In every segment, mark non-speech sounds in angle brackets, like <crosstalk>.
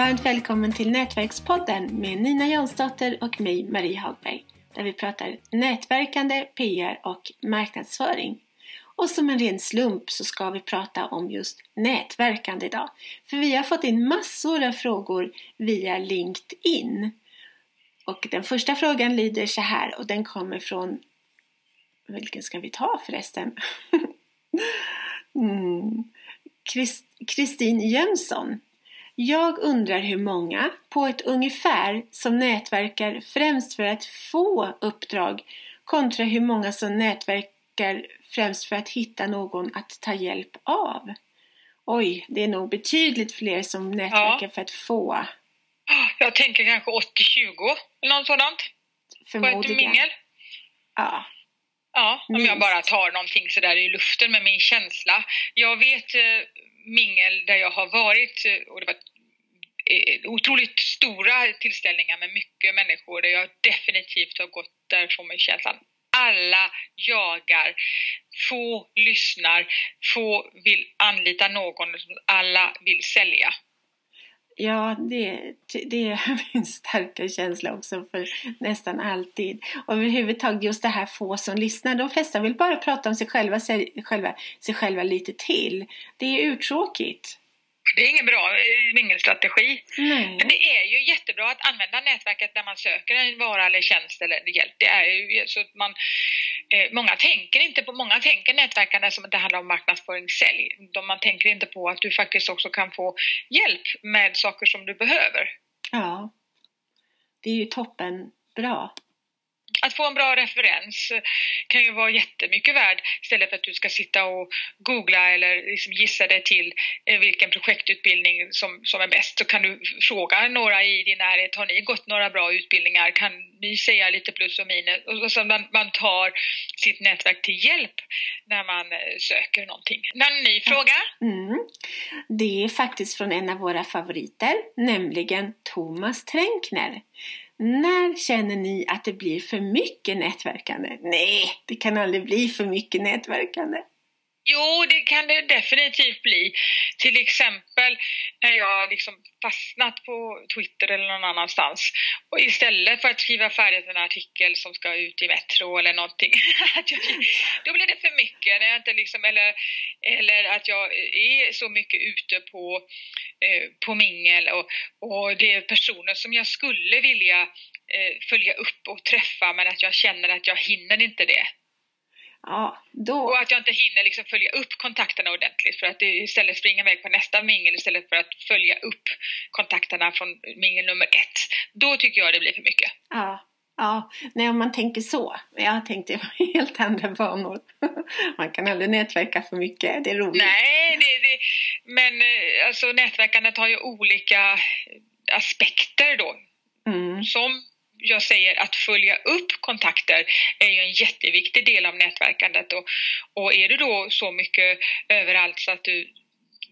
Varmt välkommen till Nätverkspodden med Nina Jansdotter och mig, Marie Hagberg, där vi pratar nätverkande, PR och marknadsföring. Och som en ren slump så ska vi prata om just nätverkande idag. För vi har fått in massor av frågor via LinkedIn. Och den första frågan lyder så här och den kommer från... Vilken ska vi ta förresten? <laughs> Mm. Kristin mm. Jönsson. Jag undrar hur många, på ett ungefär, som nätverkar främst för att få uppdrag kontra hur många som nätverkar främst för att hitta någon att ta hjälp av. Oj, det är nog betydligt fler som nätverkar ja. för att få. Jag tänker kanske 80-20 eller något sådant. Förmodligen. På ett mingel. Ja. Ja, om Minst. jag bara tar någonting sådär i luften med min känsla. Jag vet eh, mingel där jag har varit eh, och det var eh, otroligt stora tillställningar med mycket människor där jag definitivt har gått därifrån med känslan alla jagar, få lyssnar, få vill anlita någon, alla vill sälja. Ja, det, det är <laughs> min starka känsla också för nästan alltid. Och överhuvudtaget just det här få som lyssnar. De flesta vill bara prata om sig själva, sig själva, sig själva lite till. Det är uttråkigt. Det är ingen bra eh, mingelstrategi. Men det är ju jättebra att använda nätverket när man söker en vara eller tjänst eller hjälp. Det är ju så att man, eh, många tänker inte på, många tänker nätverkande som att det handlar om marknadsföring, sälj. De, man tänker inte på att du faktiskt också kan få hjälp med saker som du behöver. Ja, det är ju toppen bra att få en bra referens kan ju vara jättemycket värd istället för att du ska sitta och googla eller liksom gissa dig till eh, vilken projektutbildning som, som är bäst. Så kan du fråga några i din närhet, har ni gått några bra utbildningar? Kan ni säga lite plus och minus? Och så man, man tar sitt nätverk till hjälp när man eh, söker någonting. Någon ny fråga? Mm. Det är faktiskt från en av våra favoriter, nämligen Thomas Tränkner. När känner ni att det blir för mycket nätverkande? Nej, det kan aldrig bli för mycket nätverkande. Jo, det kan det definitivt bli. Till exempel när jag liksom fastnat på Twitter eller någon annanstans och istället för att skriva färdigt en artikel som ska ut i Metro eller någonting, <laughs> då blir det för mycket. När jag inte liksom, eller, eller att jag är så mycket ute på, eh, på mingel och, och det är personer som jag skulle vilja eh, följa upp och träffa men att jag känner att jag hinner inte det. Ja, då... Och att jag inte hinner liksom följa upp kontakterna ordentligt för att istället springa iväg på nästa mingel istället för att följa upp kontakterna från mingel nummer ett. Då tycker jag det blir för mycket. Ja, ja. Nej, om man tänker så. Jag tänkte <laughs> helt andra banor. <laughs> Man kan aldrig nätverka för mycket, det är roligt. Nej, det, det, men eh, alltså nätverkandet har ju olika aspekter då. Mm. Som jag säger att följa upp kontakter är ju en jätteviktig del av nätverkandet och, och är du då så mycket överallt så att du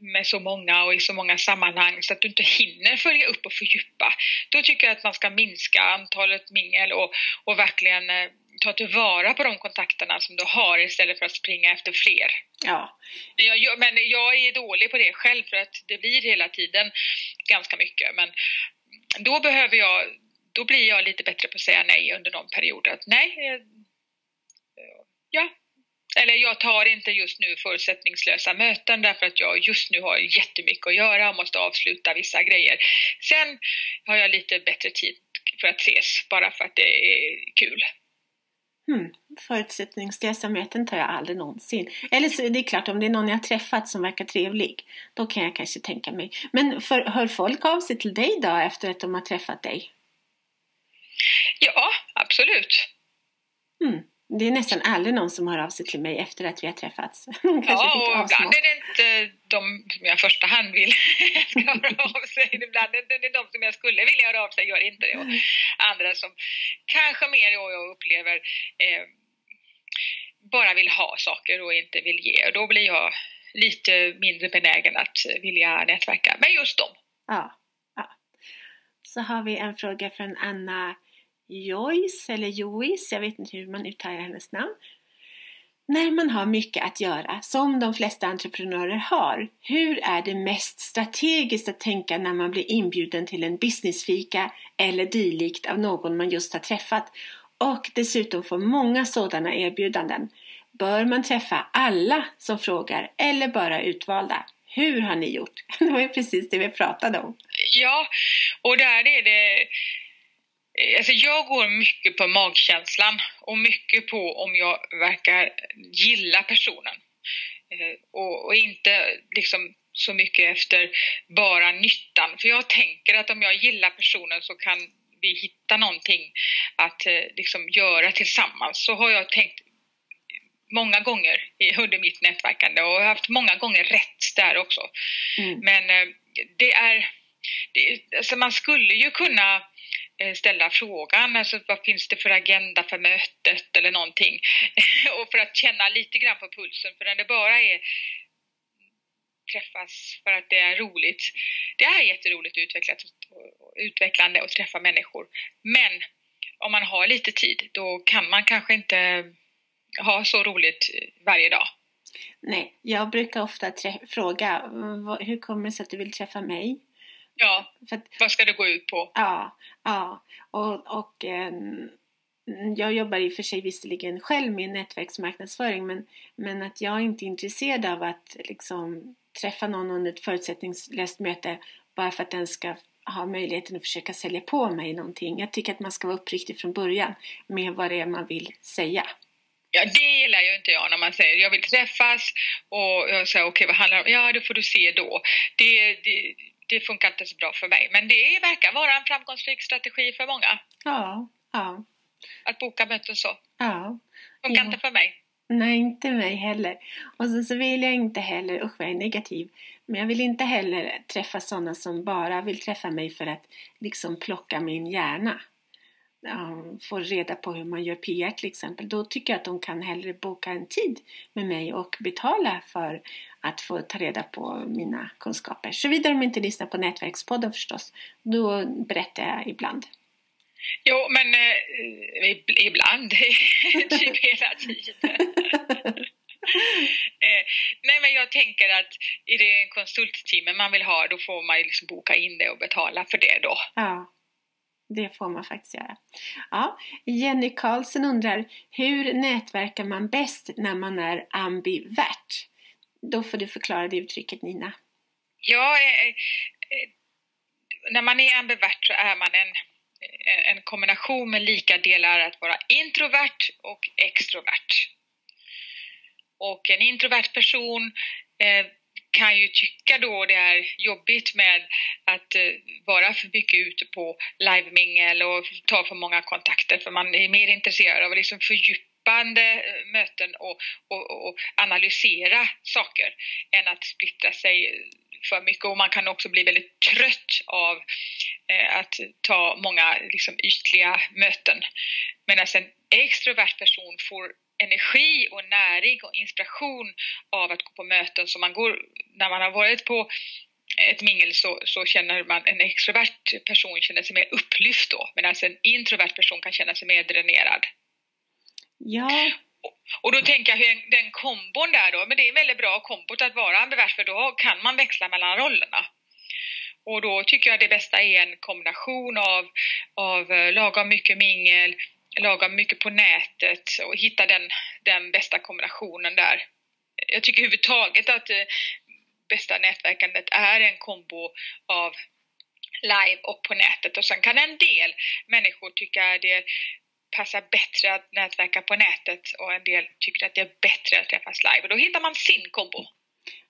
med så många och i så många sammanhang så att du inte hinner följa upp och fördjupa. Då tycker jag att man ska minska antalet mingel och, och verkligen eh, ta tillvara på de kontakterna som du har istället för att springa efter fler. Ja. Jag, men jag är dålig på det själv för att det blir hela tiden ganska mycket. Men då behöver jag då blir jag lite bättre på att säga nej under någon period. Att nej, eh, ja. Eller jag tar inte just nu förutsättningslösa möten därför att jag just nu har jättemycket att göra och måste avsluta vissa grejer. Sen har jag lite bättre tid för att ses bara för att det är kul. Hmm. Förutsättningslösa möten tar jag aldrig någonsin. Eller så det är klart om det är någon jag träffat som verkar trevlig. Då kan jag kanske tänka mig. Men för, hör folk av sig till dig då efter att de har träffat dig? Ja, absolut. Mm. Det är nästan aldrig någon som hör av sig till mig efter att vi har träffats. <laughs> ja, och ibland är det inte de som jag i första hand vill <laughs> ska höra av sig. Ibland är det de som jag skulle vilja höra av sig gör inte det. Och andra som kanske mer jag upplever eh, bara vill ha saker och inte vill ge. Och då blir jag lite mindre benägen att vilja nätverka med just dem. Ja, ja. Så har vi en fråga från Anna Joyce, eller Joyce, jag vet inte hur man uttalar hennes namn. När man har mycket att göra, som de flesta entreprenörer har, hur är det mest strategiskt att tänka när man blir inbjuden till en businessfika eller dylikt av någon man just har träffat och dessutom får många sådana erbjudanden? Bör man träffa alla som frågar eller bara utvalda? Hur har ni gjort? <laughs> Det var ju precis det vi pratade om. Ja, och där är det Alltså jag går mycket på magkänslan och mycket på om jag verkar gilla personen. Eh, och, och, inte liksom så mycket efter bara nyttan. För jag tänker att om jag gillar personen så kan vi hitta någonting att eh, liksom göra tillsammans. Så har jag tänkt många gånger under mitt nätverkande och haft många gånger rätt där också. Mm. Men eh, det är, det, alltså man skulle ju kunna Eh, ställa frågan, alltså vad finns det för agenda för mötet eller någonting. <laughs> och för att känna lite grann på pulsen, för när det bara är träffas för att det är roligt. Det är jätteroligt utvecklat, utvecklande att träffa människor. Men om man har lite tid, då kan man kanske inte ha så roligt varje dag. Nej, jag brukar ofta fråga, hur kommer det sig att du vill träffa mig? Ja, att, vad ska det gå ut på? Ja, ja. Och, och eh, jag jobbar i och för sig visserligen själv med nätverksmarknadsföring men, men att jag inte är intresserad av att liksom träffa någon under ett förutsättningslöst möte bara för att den ska ha möjligheten att försöka sälja på mig någonting. Jag tycker att man ska vara uppriktig från början med vad det är man vill säga. Ja, det gillar ju inte jag när man säger jag vill träffas och jag säger okej okay, vad handlar det om? Ja, det får du se då. Det, det, det funkar inte så bra för mig. Men det verkar vara en framgångsrik strategi för många. Ja, ja. Att boka möten så. Ja. Funkar ja. inte för mig. Nej, inte mig heller. Och sen så vill jag inte heller, usch vad jag är negativ, men jag vill inte heller träffa sådana som bara vill träffa mig för att liksom plocka min hjärna. Um, få reda på hur man gör PR till exempel. Då tycker jag att de kan hellre boka en tid med mig och betala för att få ta reda på mina kunskaper. Såvida de inte lyssnar på Nätverkspodden förstås. Då berättar jag ibland. Jo, men eh, ibland, <laughs> typ hela tiden. <laughs> eh, nej, men jag tänker att är det en konsulttimme man vill ha, då får man liksom boka in det och betala för det då. Ja, det får man faktiskt göra. Ja, Jenny Karlsson undrar, hur nätverkar man bäst när man är ambivert? Då får du förklara det uttrycket Nina. Ja, eh, eh, när man är ambivert så är man en, eh, en kombination med lika delar att vara introvert och extrovert. Och en introvert person eh, kan ju tycka då det är jobbigt med att eh, vara för mycket ute på livemingel och ta för många kontakter för man är mer intresserad av liksom fördjupande eh, möten och, och, och, analysera saker än att splittra sig för mycket och man kan också bli väldigt trött av eh, att ta många liksom, ytliga möten. Medan en extrovert person får energi och näring och inspiration av att gå på möten. Så man går, när man har varit på ett mingel så, så känner man en extrovert person känner sig mer upplyft då medan en introvert person kan känna sig mer dränerad. Ja. Och då tänker jag hur den kombon där då, men det är en väldigt bra kombo att vara ambivert för då kan man växla mellan rollerna. Och då tycker jag det bästa är en kombination av, av eh, lagom mycket mingel, laga mycket på nätet och hitta den, den bästa kombinationen där. Jag tycker överhuvudtaget att det bästa nätverkandet är en kombo av live och på nätet och sen kan en del människor tycka det passar bättre att nätverka på nätet och en del tycker att det är bättre att träffas live. Och då hittar man sin kombo.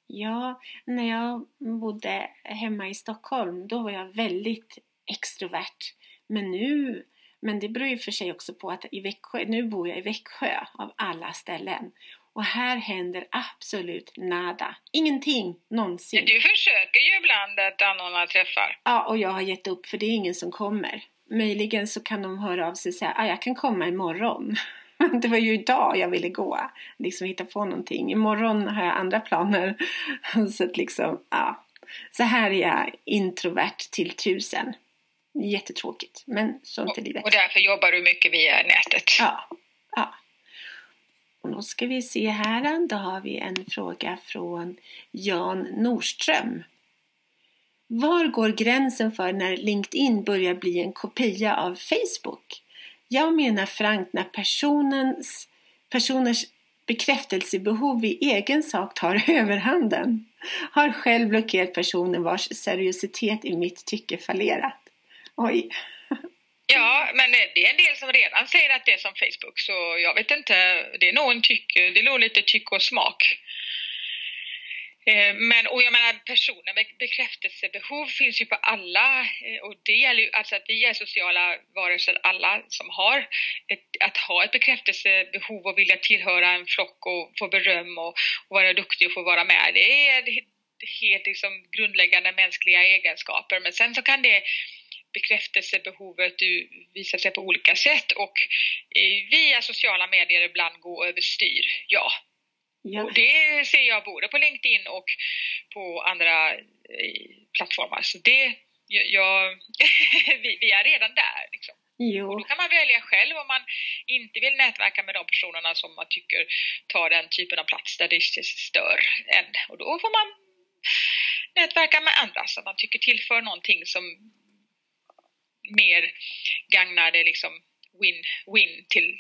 Ja, när jag bodde hemma i Stockholm då var jag väldigt extrovert. Men nu, men det beror ju för sig också på att i Växjö, nu bor jag i Växjö av alla ställen. Och här händer absolut nada. Ingenting någonsin. Du försöker ju ibland att anordna träffar. Ja, och jag har gett upp för det är ingen som kommer möjligen så kan de höra av sig och säga att ah, jag kan komma imorgon. <laughs> Det var ju idag jag ville gå. Liksom hitta på någonting. Imorgon har jag andra planer. <laughs> Så att liksom, ja. Så här är jag introvert till tusen. Jättetråkigt, men sånt är livet. Och därför jobbar du mycket via nätet? Ja. ja. Och då ska vi se här, då har vi en fråga från Jan Norström. Var går gränsen för när LinkedIn börjar bli en kopia av Facebook? Jag menar frankt när personens, personers bekräftelsebehov i egen sak tar <laughs> överhanden. Har själv blockerat personer vars seriositet i mitt tycke fallerat. Oj. Ja, men eh, det är en del som redan säger att det är som Facebook så jag vet inte, det är nog, en tyck, eh, det är nog lite tycke och smak. Eh, men, och jag menar personer med bekräftelsebehov finns ju på alla och det gäller ju alltså att vi är sociala varelser alla som har ett, att ha ett bekräftelsebehov och vilja tillhöra en flock och få beröm och, och vara duktig och få vara med. Det är helt liksom grundläggande mänskliga egenskaper men sen så kan det bekräftelsebehovet visa sig på olika sätt och via sociala medier ibland gå överstyr, ja. Ja. Och det ser jag både på LinkedIn och på andra eh, plattformar. Så det, jag, <laughs> vi, vi, är redan där. Liksom. Jo. Och då kan man välja själv om man inte vill nätverka med de personerna som man tycker tar den typen av plats där det stör en. Och då får man nätverka med andra som man tycker tillför någonting som mer gagnar det liksom win-win till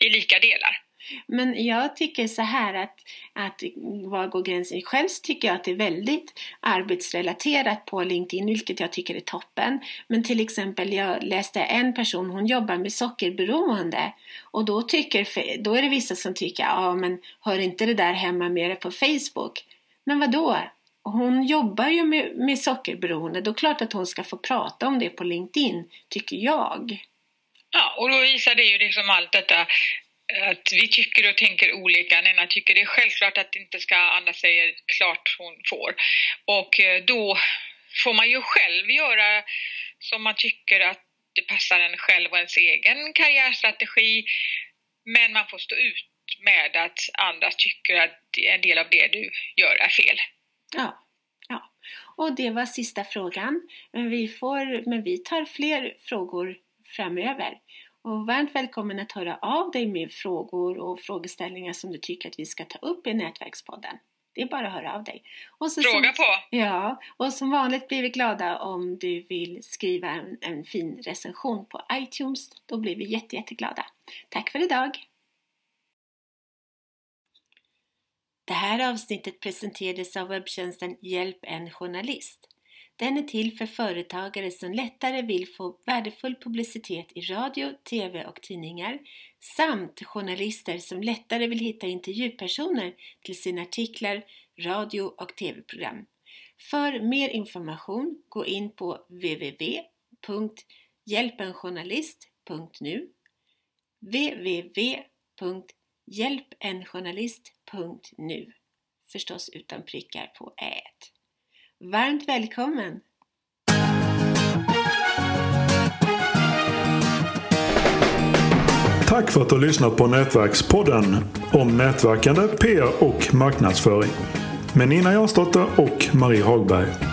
<laughs> i lika delar. Men jag tycker så här att, att var går gränsen? Själv tycker jag att det är väldigt arbetsrelaterat på LinkedIn, vilket jag tycker är toppen. Men till exempel, jag läste en person, hon jobbar med sockerberoende och då, tycker, då är det vissa som tycker, ja men hör inte det där hemma mer på Facebook? Men vad då? Hon jobbar ju med, med sockerberoende, då är det klart att hon ska få prata om det på LinkedIn, tycker jag. Ja, och då visar det ju liksom allt detta att vi tycker och tänker olika. Nena tycker det är självklart att inte ska, andra säger klart hon får. Och eh, då får man ju själv göra som man tycker att det passar en själv och ens egen karriärstrategi. Men man får stå ut med att andra tycker att en del av det du gör är fel. Ja, ja. och det var sista frågan. Vi får, men vi tar fler frågor framöver. Och varmt välkommen att höra av dig med frågor och frågeställningar som du tycker att vi ska ta upp i Nätverkspodden. Det är bara att höra av dig. Och så, Fråga på! Ja, och som vanligt blir vi glada om du vill skriva en, en fin recension på iTunes. Då blir vi jätte, jätteglada. Tack för idag! Det här avsnittet presenterades av webbtjänsten Hjälp en journalist. Den är till för företagare som lättare vill få värdefull publicitet i radio, TV och tidningar samt journalister som lättare vill hitta intervjupersoner till sina artiklar, radio och TV-program. För mer information gå in på www.hjälpenjournalist.nu HjälpEnJournalist.nu Förstås utan prickar på ät. Varmt välkommen! Tack för att du har lyssnat på Nätverkspodden om nätverkande, PR och marknadsföring med Nina Jansdotter och Marie Hagberg.